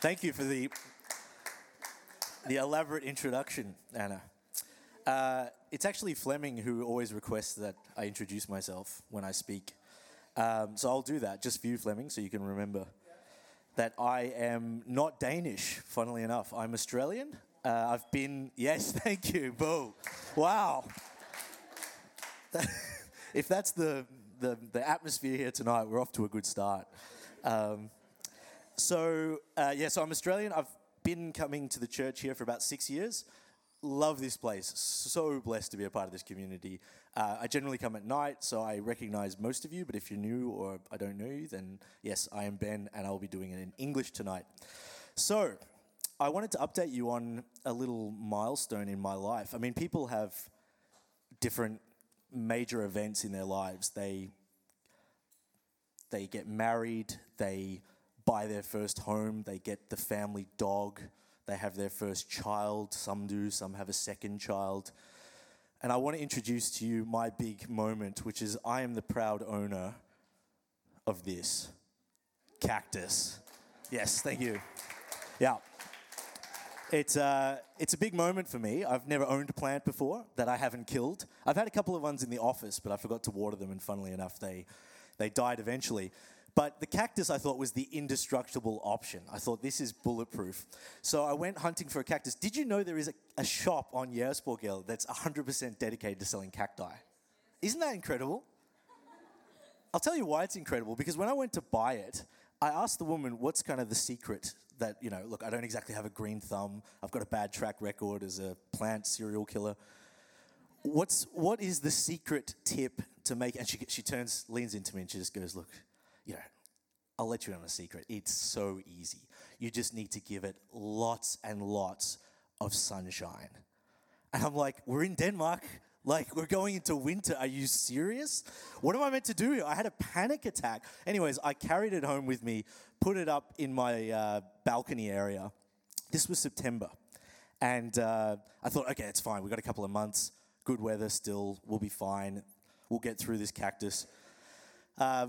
Thank you for the the elaborate introduction, Anna. Uh, it's actually Fleming who always requests that I introduce myself when I speak. Um, so I'll do that just for you, Fleming, so you can remember that I am not Danish, funnily enough. I'm Australian. Uh, I've been, yes, thank you, Boo. Wow. if that's the, the, the, atmosphere here tonight, we're off to a good start. Um, so, uh, yeah, so I'm Australian. I've been coming to the church here for about six years. Love this place. So blessed to be a part of this community. Uh, I generally come at night, so I recognize most of you, but if you're new or I don't know you, then yes, I am Ben, and I'll be doing it in English tonight. So, I wanted to update you on a little milestone in my life. I mean, people have different major events in their lives. They they get married, they buy their first home, they get the family dog, they have their first child, some do, some have a second child. And I want to introduce to you my big moment, which is I am the proud owner of this cactus. Yes, thank you. Yeah. It's, uh, it's a big moment for me. I've never owned a plant before that I haven't killed. I've had a couple of ones in the office, but I forgot to water them, and funnily enough, they, they died eventually. But the cactus I thought was the indestructible option. I thought this is bulletproof. So I went hunting for a cactus. Did you know there is a, a shop on Jægersborggade that's 100% dedicated to selling cacti? Isn't that incredible? I'll tell you why it's incredible because when I went to buy it, I asked the woman, what's kind of the secret that, you know, look, I don't exactly have a green thumb. I've got a bad track record as a plant serial killer. What's, what is the secret tip to make, and she, she turns, leans into me and she just goes, look, you know, I'll let you in on a secret. It's so easy. You just need to give it lots and lots of sunshine. And I'm like, we're in Denmark. Like, we're going into winter. Are you serious? What am I meant to do? I had a panic attack. Anyways, I carried it home with me, put it up in my uh, balcony area. This was September. And uh, I thought, okay, it's fine. We've got a couple of months, good weather still. We'll be fine. We'll get through this cactus. Uh,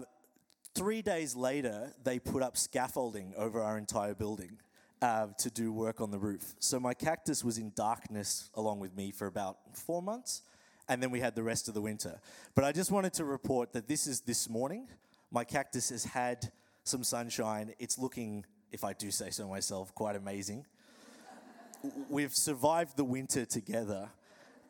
three days later, they put up scaffolding over our entire building. Uh, to do work on the roof. So my cactus was in darkness along with me for about four months and then we had the rest of the winter. But I just wanted to report that this is this morning. My cactus has had some sunshine. It's looking, if I do say so myself, quite amazing. We've survived the winter together.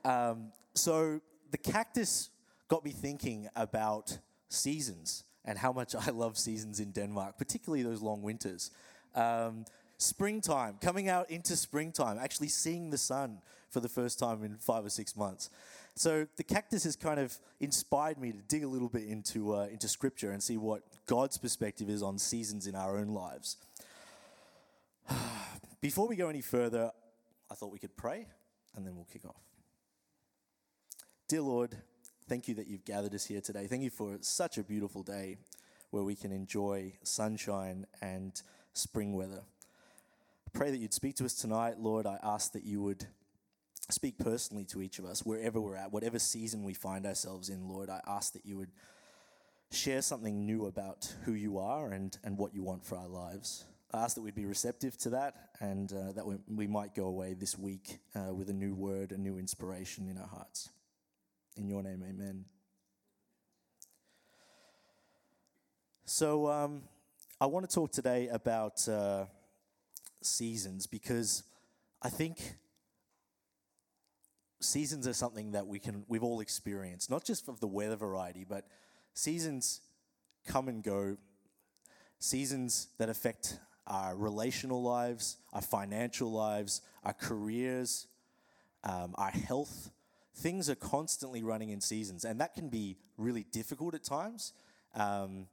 Um, so the cactus got me thinking about seasons and how much I love seasons in Denmark, particularly those long winters. Um, springtime, coming out into springtime, actually seeing the sun for the first time in five or six months. So the cactus has kind of inspired me to dig a little bit into, uh, into scripture and see what God's perspective is on seasons in our own lives. Before we go any further, I thought we could pray and then we'll kick off. Dear Lord, thank you that you've gathered us here today. Thank you for such a beautiful day where we can enjoy sunshine and spring weather. Pray that you'd speak to us tonight, Lord. I ask that you would speak personally to each of us, wherever we're at, whatever season we find ourselves in, Lord. I ask that you would share something new about who you are and, and what you want for our lives. I ask that we'd be receptive to that and uh, that we, we, might go away this week uh, with a new word, a new inspiration in our hearts. In your name, amen. So, um, I want to talk today about uh, seasons because I think seasons are something that we can we've all experienced, not just of the weather variety, but seasons come and go. Seasons that affect our relational lives, our financial lives, our careers, um, our health. Things are constantly running in seasons, and that can be really difficult at times. Um,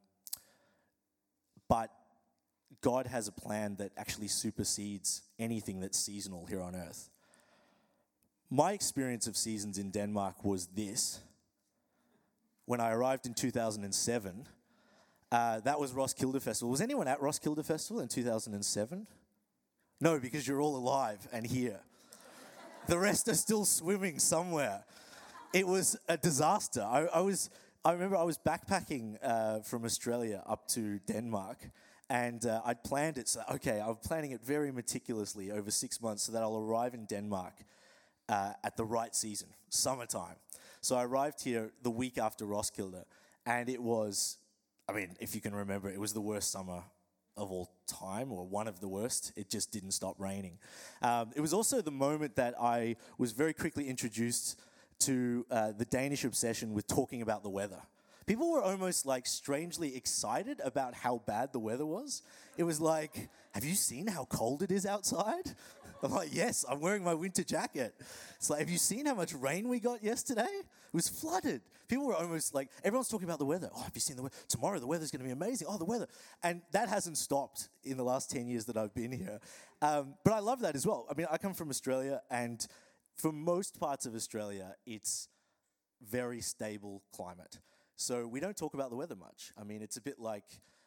but God has a plan that actually supersedes anything that's seasonal here on earth my experience of seasons in Denmark was this. When I arrived in 2007, uh, that was Roskilde Festival. Was anyone at Roskilde Festival in 2007? No, because you're all alive and here. The rest are still swimming somewhere. It was a disaster. I, I was, I remember I was backpacking uh, from Australia up to Denmark, And uh, I'd planned it so, okay, I'm planning it very meticulously over six months so that I'll arrive in Denmark uh, at the right season, summertime. So I arrived here the week after Roskilde, and it was, I mean, if you can remember, it was the worst summer of all time, or one of the worst. It just didn't stop raining. Um, it was also the moment that I was very quickly introduced to uh, the Danish obsession with talking about the weather. People were almost like strangely excited about how bad the weather was. It was like, have you seen how cold it is outside? I'm like, yes, I'm wearing my winter jacket. It's like, have you seen how much rain we got yesterday? It was flooded. People were almost like, everyone's talking about the weather. Oh, have you seen the weather? Tomorrow the weather's going to be amazing. Oh, the weather. And that hasn't stopped in the last 10 years that I've been here. Um, but I love that as well. I mean, I come from Australia, and for most parts of Australia, it's very stable climate. So we don't talk about the weather much. I mean, it's a bit like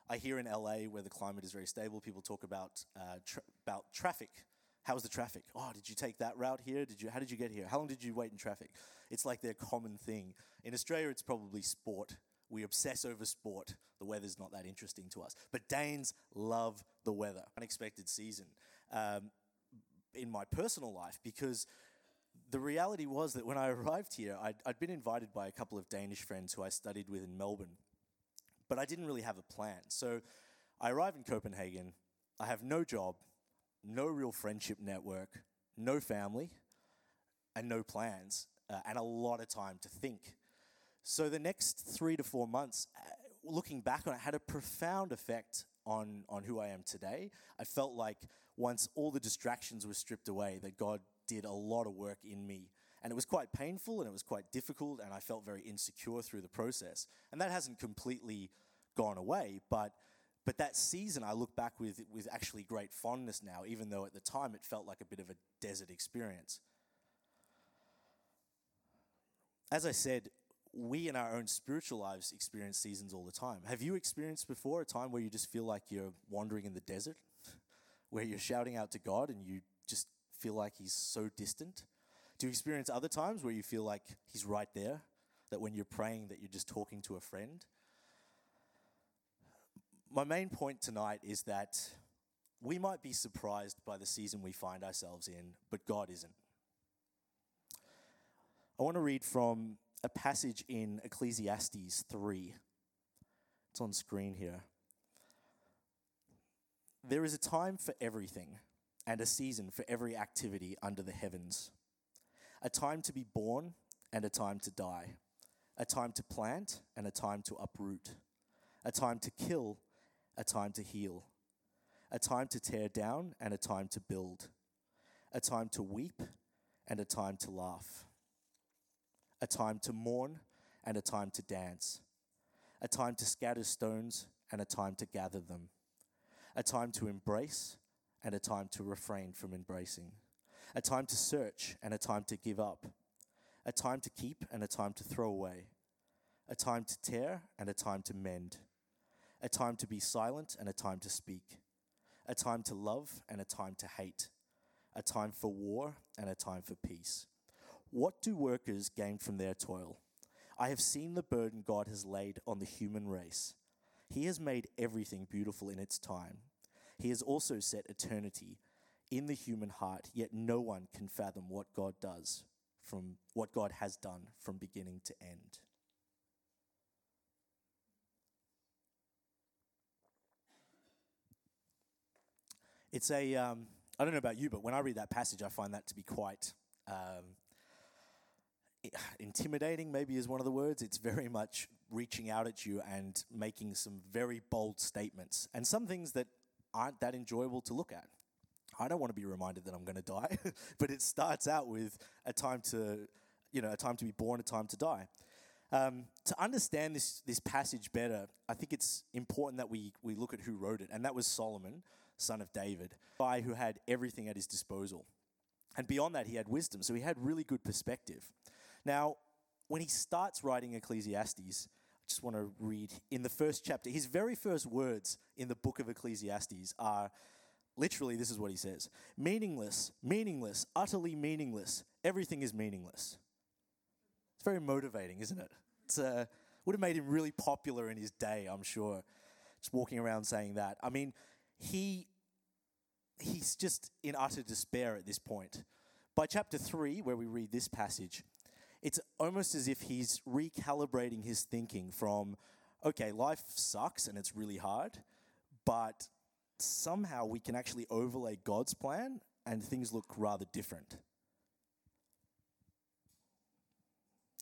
I hear in LA where the climate is very stable, people talk about, uh, tra- about traffic how was the traffic? Oh, did you take that route here? Did you? How did you get here? How long did you wait in traffic? It's like their common thing. In Australia, it's probably sport. We obsess over sport. The weather's not that interesting to us. But Danes love the weather. Unexpected season um, in my personal life because the reality was that when I arrived here, i had been invited by a couple of Danish friends who I studied with in Melbourne, but I didn't really have a plan. So I arrive in Copenhagen. I have no job no real friendship network, no family, and no plans, uh, and a lot of time to think. So the next three to four months, uh, looking back on it, had a profound effect on, on who I am today. I felt like once all the distractions were stripped away, that God did a lot of work in me. And it was quite painful and it was quite difficult, and I felt very insecure through the process. And that hasn't completely gone away, but but that season I look back with, with actually great fondness now, even though at the time it felt like a bit of a desert experience. As I said, we in our own spiritual lives experience seasons all the time. Have you experienced before a time where you just feel like you're wandering in the desert, where you're shouting out to God and you just feel like He's so distant? Do you experience other times where you feel like He's right there, that when you're praying that you're just talking to a friend? My main point tonight is that we might be surprised by the season we find ourselves in, but God isn't. I want to read from a passage in Ecclesiastes 3. It's on screen here. There is a time for everything and a season for every activity under the heavens. A time to be born and a time to die. A time to plant and a time to uproot. A time to kill a time to heal, a time to tear down and a time to build, a time to weep and a time to laugh, a time to mourn and a time to dance, a time to scatter stones and a time to gather them, a time to embrace and a time to refrain from embracing, a time to search and a time to give up, a time to keep and a time to throw away, a time to tear and a time to mend a time to be silent and a time to speak, a time to love and a time to hate, a time for war and a time for peace. What do workers gain from their toil? I have seen the burden God has laid on the human race. He has made everything beautiful in its time. He has also set eternity in the human heart, yet no one can fathom what God does from what God has done from beginning to end. It's a, um, I don't know about you, but when I read that passage, I find that to be quite um, intimidating, maybe is one of the words. It's very much reaching out at you and making some very bold statements, and some things that aren't that enjoyable to look at. I don't want to be reminded that I'm going to die, but it starts out with a time to, you know, a time to be born, a time to die. Um, to understand this this passage better, I think it's important that we we look at who wrote it, and that was Solomon son of David, a guy who had everything at his disposal. And beyond that, he had wisdom, so he had really good perspective. Now, when he starts writing Ecclesiastes, I just want to read in the first chapter, his very first words in the book of Ecclesiastes are literally this is what he says meaningless, meaningless, utterly meaningless. Everything is meaningless. It's very motivating, isn't it? It uh, would have made him really popular in his day, I'm sure. just walking around saying that. I mean, he he's just in utter despair at this point. By chapter 3, where we read this passage, it's almost as if he's recalibrating his thinking from, okay, life sucks and it's really hard, but somehow we can actually overlay God's plan and things look rather different.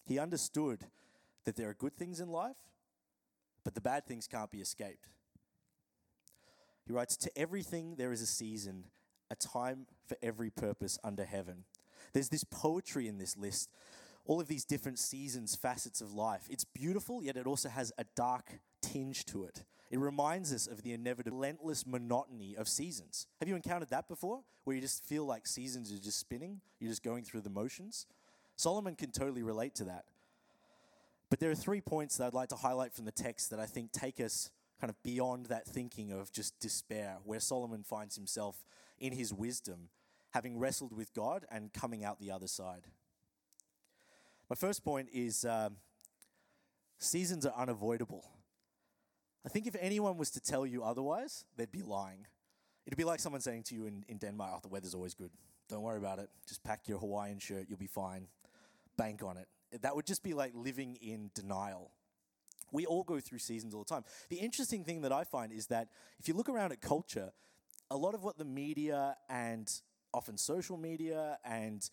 He understood that there are good things in life, but the bad things can't be escaped. He writes, To everything there is a season, a time for every purpose under heaven. There's this poetry in this list, all of these different seasons, facets of life. It's beautiful, yet it also has a dark tinge to it. It reminds us of the inevitable, relentless monotony of seasons. Have you encountered that before? Where you just feel like seasons are just spinning, you're just going through the motions? Solomon can totally relate to that. But there are three points that I'd like to highlight from the text that I think take us kind of beyond that thinking of just despair, where Solomon finds himself in his wisdom, having wrestled with God and coming out the other side. My first point is um, seasons are unavoidable. I think if anyone was to tell you otherwise, they'd be lying. It'd be like someone saying to you in, in Denmark, oh, the weather's always good. Don't worry about it. Just pack your Hawaiian shirt, you'll be fine. Bank on it. That would just be like living in denial. We all go through seasons all the time. The interesting thing that I find is that if you look around at culture, a lot of what the media and often social media and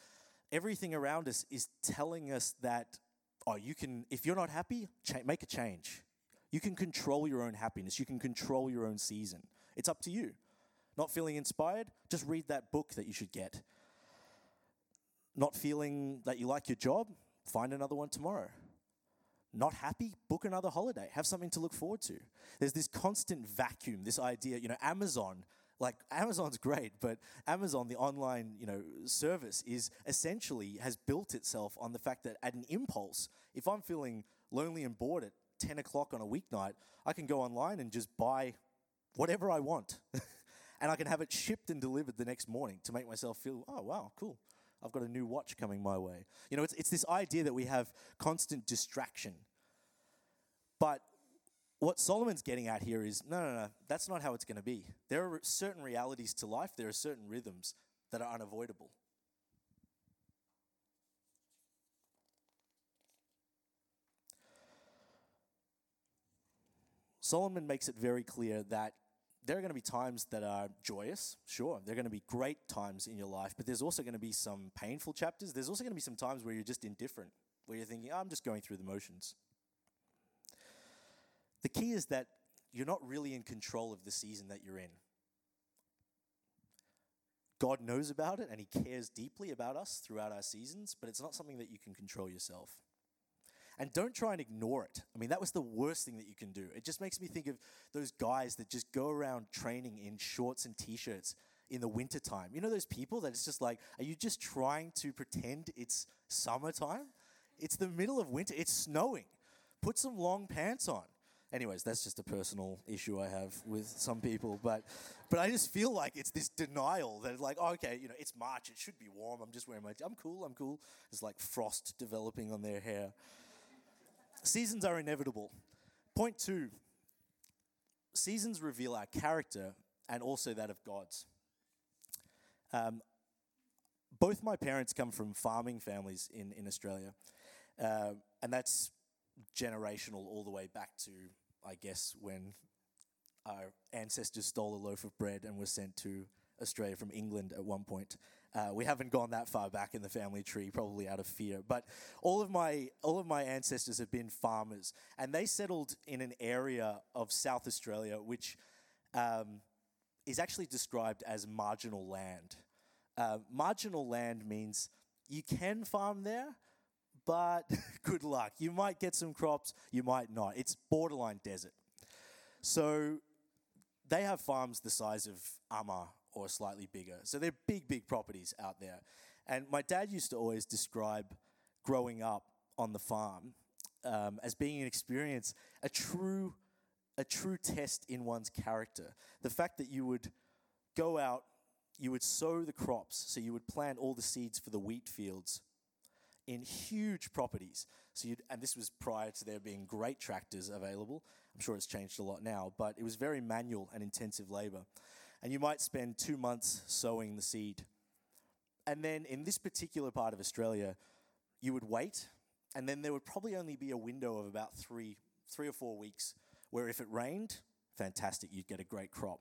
everything around us is telling us that, oh, you can, if you're not happy, cha- make a change. You can control your own happiness, you can control your own season. It's up to you. Not feeling inspired? Just read that book that you should get. Not feeling that you like your job? Find another one tomorrow. Not happy? Book another holiday. Have something to look forward to. There's this constant vacuum, this idea, you know, Amazon, like Amazon's great, but Amazon, the online, you know, service is essentially has built itself on the fact that at an impulse, if I'm feeling lonely and bored at 10 o'clock on a weeknight, I can go online and just buy whatever I want. and I can have it shipped and delivered the next morning to make myself feel, oh, wow, cool. I've got a new watch coming my way. You know, it's, it's this idea that we have constant distraction. But what Solomon's getting at here is no, no, no, that's not how it's going to be. There are certain realities to life, there are certain rhythms that are unavoidable. Solomon makes it very clear that there are going to be times that are joyous, sure. There are going to be great times in your life, but there's also going to be some painful chapters. There's also going to be some times where you're just indifferent, where you're thinking, oh, I'm just going through the motions. The key is that you're not really in control of the season that you're in. God knows about it and He cares deeply about us throughout our seasons, but it's not something that you can control yourself. And don't try and ignore it. I mean, that was the worst thing that you can do. It just makes me think of those guys that just go around training in shorts and t shirts in the wintertime. You know, those people that it's just like, are you just trying to pretend it's summertime? It's the middle of winter, it's snowing. Put some long pants on. Anyways, that's just a personal issue I have with some people, but but I just feel like it's this denial that like, oh, okay, you know, it's March, it should be warm. I'm just wearing my, I'm cool, I'm cool. It's like frost developing on their hair. Seasons are inevitable. Point two seasons reveal our character and also that of God's. Um, both my parents come from farming families in, in Australia, uh, and that's generational all the way back to, I guess, when our ancestors stole a loaf of bread and were sent to Australia from England at one point. Uh, we haven't gone that far back in the family tree, probably out of fear. But all of my all of my ancestors have been farmers, and they settled in an area of South Australia which um, is actually described as marginal land. Uh, marginal land means you can farm there, but good luck. You might get some crops, you might not. It's borderline desert. So they have farms the size of Amager or slightly bigger. So they're big, big properties out there. And my dad used to always describe growing up on the farm um, as being an experience, a true, a true test in one's character. The fact that you would go out, you would sow the crops, so you would plant all the seeds for the wheat fields in huge properties. So you'd, and this was prior to there being great tractors available. I'm sure it's changed a lot now, but it was very manual and intensive labor. And you might spend two months sowing the seed. And then in this particular part of Australia, you would wait, and then there would probably only be a window of about three, three or four weeks where if it rained, fantastic, you'd get a great crop.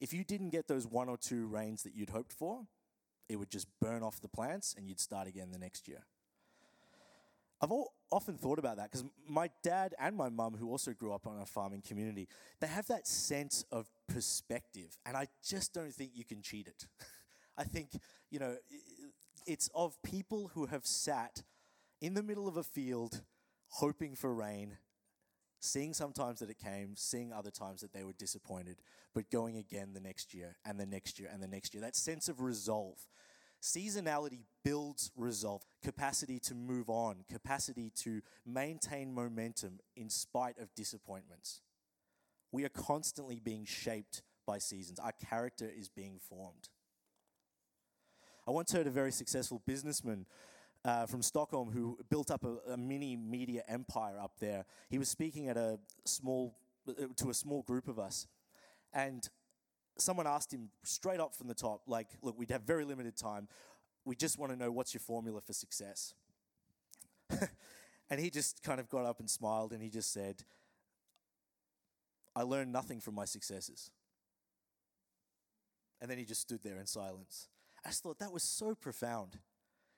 If you didn't get those one or two rains that you'd hoped for, it would just burn off the plants and you'd start again the next year. I've all, often thought about that because my dad and my mum, who also grew up on a farming community, they have that sense of perspective, and I just don't think you can cheat it. I think, you know, it's of people who have sat in the middle of a field hoping for rain, seeing sometimes that it came, seeing other times that they were disappointed, but going again the next year and the next year and the next year. That sense of resolve. Seasonality builds resolve, capacity to move on, capacity to maintain momentum in spite of disappointments. We are constantly being shaped by seasons. Our character is being formed. I once heard a very successful businessman uh, from Stockholm who built up a, a, mini media empire up there. He was speaking at a small uh, to a small group of us, and someone asked him straight up from the top, like, "Look, we'd have very limited time. We just want to know what's your formula for success." and he just kind of got up and smiled, and he just said, "I learned nothing from my successes." And then he just stood there in silence. I just thought that was so profound.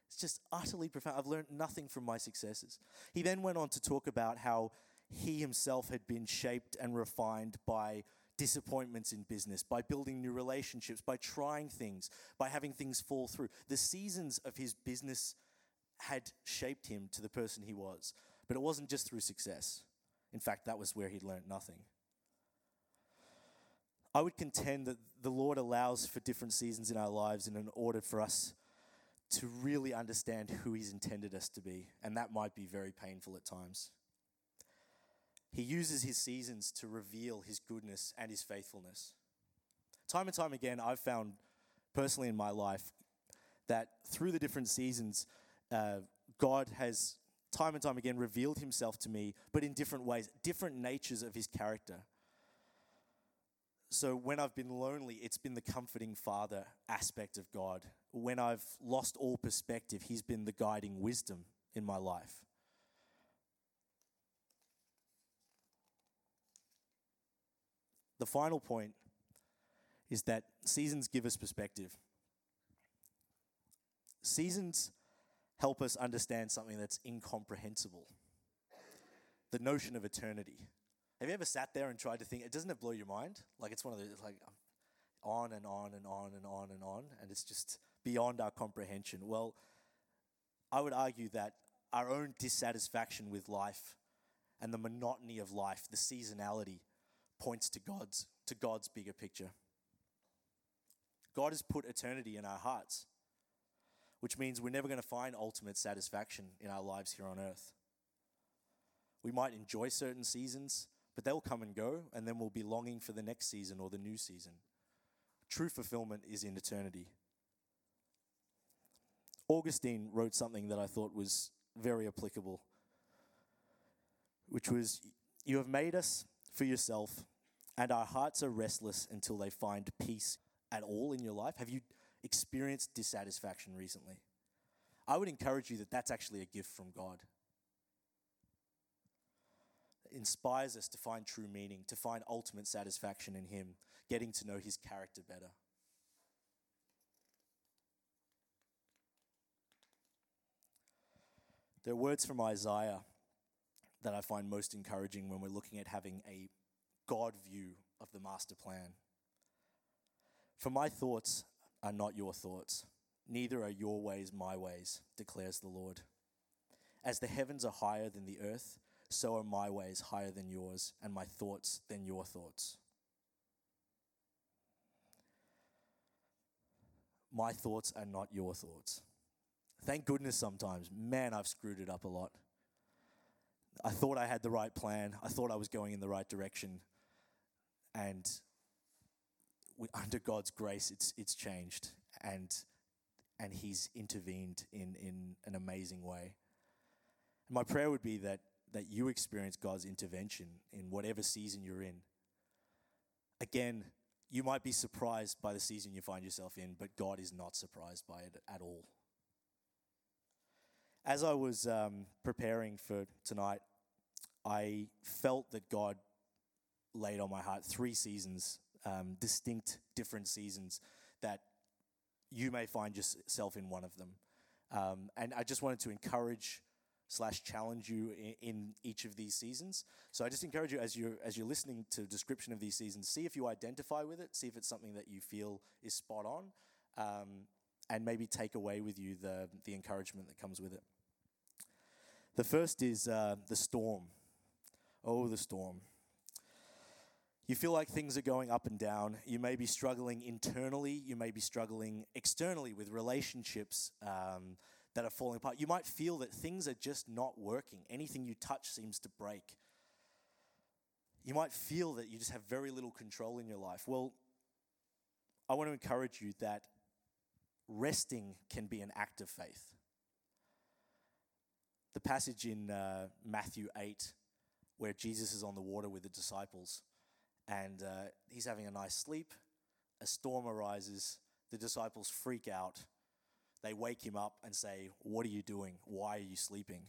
It's just utterly profound. I've learned nothing from my successes. He then went on to talk about how he himself had been shaped and refined by disappointments in business, by building new relationships, by trying things, by having things fall through. The seasons of his business had shaped him to the person he was. But it wasn't just through success. In fact, that was where he'd learned nothing. I would contend that the Lord allows for different seasons in our lives in an order for us to really understand who He's intended us to be, and that might be very painful at times. He uses His seasons to reveal His goodness and His faithfulness. Time and time again, I've found personally in my life that through the different seasons, uh, God has time and time again revealed Himself to me, but in different ways, different natures of His character. So when I've been lonely, it's been the comforting father aspect of God. When I've lost all perspective, He's been the guiding wisdom in my life. The final point is that seasons give us perspective. Seasons help us understand something that's incomprehensible the notion of eternity. Have you ever sat there and tried to think? It doesn't it blow your mind? Like it's one of those like on and on and on and on and on, and it's just beyond our comprehension. Well, I would argue that our own dissatisfaction with life and the monotony of life, the seasonality, points to God's to God's bigger picture. God has put eternity in our hearts, which means we're never going to find ultimate satisfaction in our lives here on earth. We might enjoy certain seasons, but they'll come and go, and then we'll be longing for the next season or the new season. True fulfillment is in eternity. Augustine wrote something that I thought was very applicable, which was You have made us for yourself, and our hearts are restless until they find peace at all in your life. Have you experienced dissatisfaction recently? I would encourage you that that's actually a gift from God inspires us to find true meaning, to find ultimate satisfaction in Him, getting to know His character better. There are words from Isaiah that I find most encouraging when we're looking at having a God view of the master plan. For my thoughts are not your thoughts, neither are your ways my ways, declares the Lord. As the heavens are higher than the earth, so are my ways higher than yours, and my thoughts than your thoughts. My thoughts are not your thoughts. Thank goodness sometimes. Man, I've screwed it up a lot. I thought I had the right plan, I thought I was going in the right direction, and under God's grace, it's, it's changed, and, and He's intervened in, in an amazing way. And my prayer would be that that you experience God's intervention in whatever season you're in. Again, you might be surprised by the season you find yourself in, but God is not surprised by it at all. As I was um, preparing for tonight, I felt that God laid on my heart three seasons, um, distinct, different seasons that you may find yourself in one of them. Um, and I just wanted to encourage slash challenge you in, in, each of these seasons. So I just encourage you as you're as you're listening to description of these seasons, see if you identify with it, see if it's something that you feel is spot on, um, and maybe take away with you the the encouragement that comes with it. The first is uh, the storm. Oh, the storm. You feel like things are going up and down. You may be struggling internally. You may be struggling externally with relationships um, that are falling apart. You might feel that things are just not working. Anything you touch seems to break. You might feel that you just have very little control in your life. Well, I want to encourage you that resting can be an act of faith. The passage in uh, Matthew 8, where Jesus is on the water with the disciples, and uh, he's having a nice sleep. A storm arises. The disciples freak out. They wake him up and say, What are you doing? Why are you sleeping?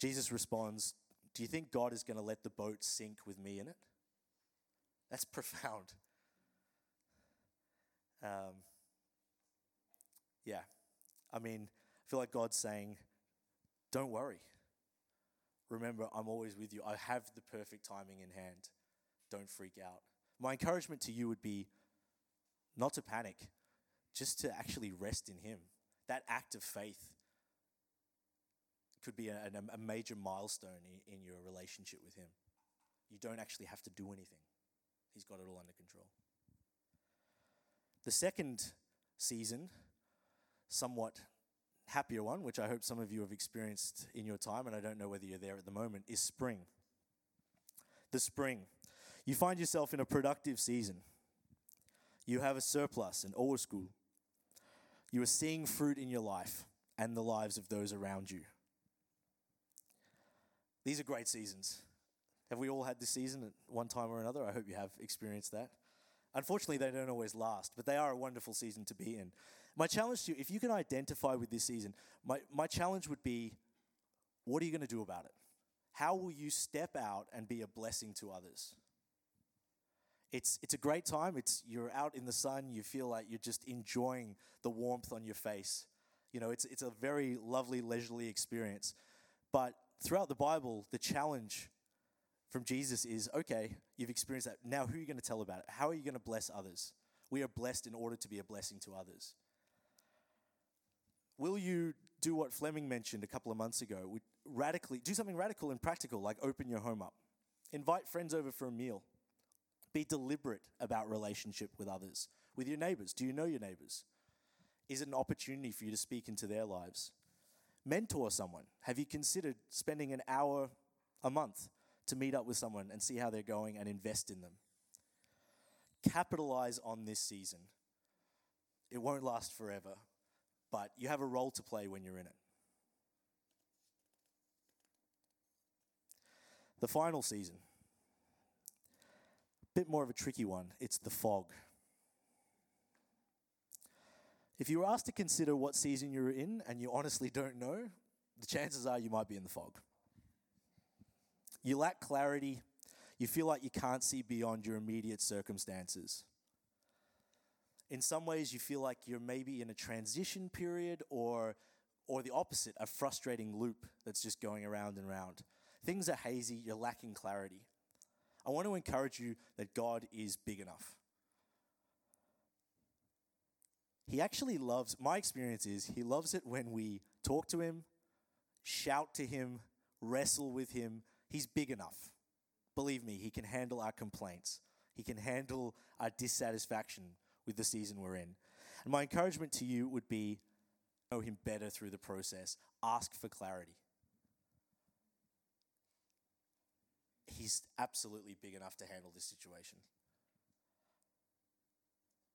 Jesus responds, Do you think God is going to let the boat sink with me in it? That's profound. Um, yeah. I mean, I feel like God's saying, Don't worry. Remember, I'm always with you. I have the perfect timing in hand. Don't freak out. My encouragement to you would be not to panic, just to actually rest in Him. That act of faith could be a, a major milestone in, in your relationship with Him. You don't actually have to do anything, He's got it all under control. The second season, somewhat happier one, which I hope some of you have experienced in your time, and I don't know whether you're there at the moment, is spring. The spring. You find yourself in a productive season. You have a surplus, an overskud. You are seeing fruit in your life and the lives of those around you. These are great seasons. Have we all had this season at one time or another? I hope you have experienced that. Unfortunately, they don't always last, but they are a wonderful season to be in. My challenge to you, if you can identify with this season, my, my challenge would be what are you going to do about it? How will you step out and be a blessing to others? It's, it's a great time. It's, you're out in the sun. You feel like you're just enjoying the warmth on your face. You know, it's, it's a very lovely, leisurely experience. But throughout the Bible, the challenge from Jesus is okay, you've experienced that. Now, who are you going to tell about it? How are you going to bless others? We are blessed in order to be a blessing to others. Will you do what Fleming mentioned a couple of months ago? Radically, do something radical and practical, like open your home up. Invite friends over for a meal. Be deliberate about relationship with others, with your neighbors. Do you know your neighbors? Is it an opportunity for you to speak into their lives? Mentor someone. Have you considered spending an hour a month to meet up with someone and see how they're going and invest in them. Capitalize on this season. It won't last forever, but you have a role to play when you're in it. The final season, a bit more of a tricky one. It's the fog. If you were asked to consider what season you're in and you honestly don't know, the chances are you might be in the fog. You lack clarity. You feel like you can't see beyond your immediate circumstances. In some ways, you feel like you're maybe in a transition period or, or the opposite, a frustrating loop that's just going around and around. Things are hazy, you're lacking clarity. I want to encourage you that God is big enough. He actually loves, my experience is, He loves it when we talk to Him, shout to Him, wrestle with Him, He's big enough. Believe me, He can handle our complaints, He can handle our dissatisfaction with the season we're in. And my encouragement to you would be know Him better through the process, ask for clarity. He's absolutely big enough to handle this situation.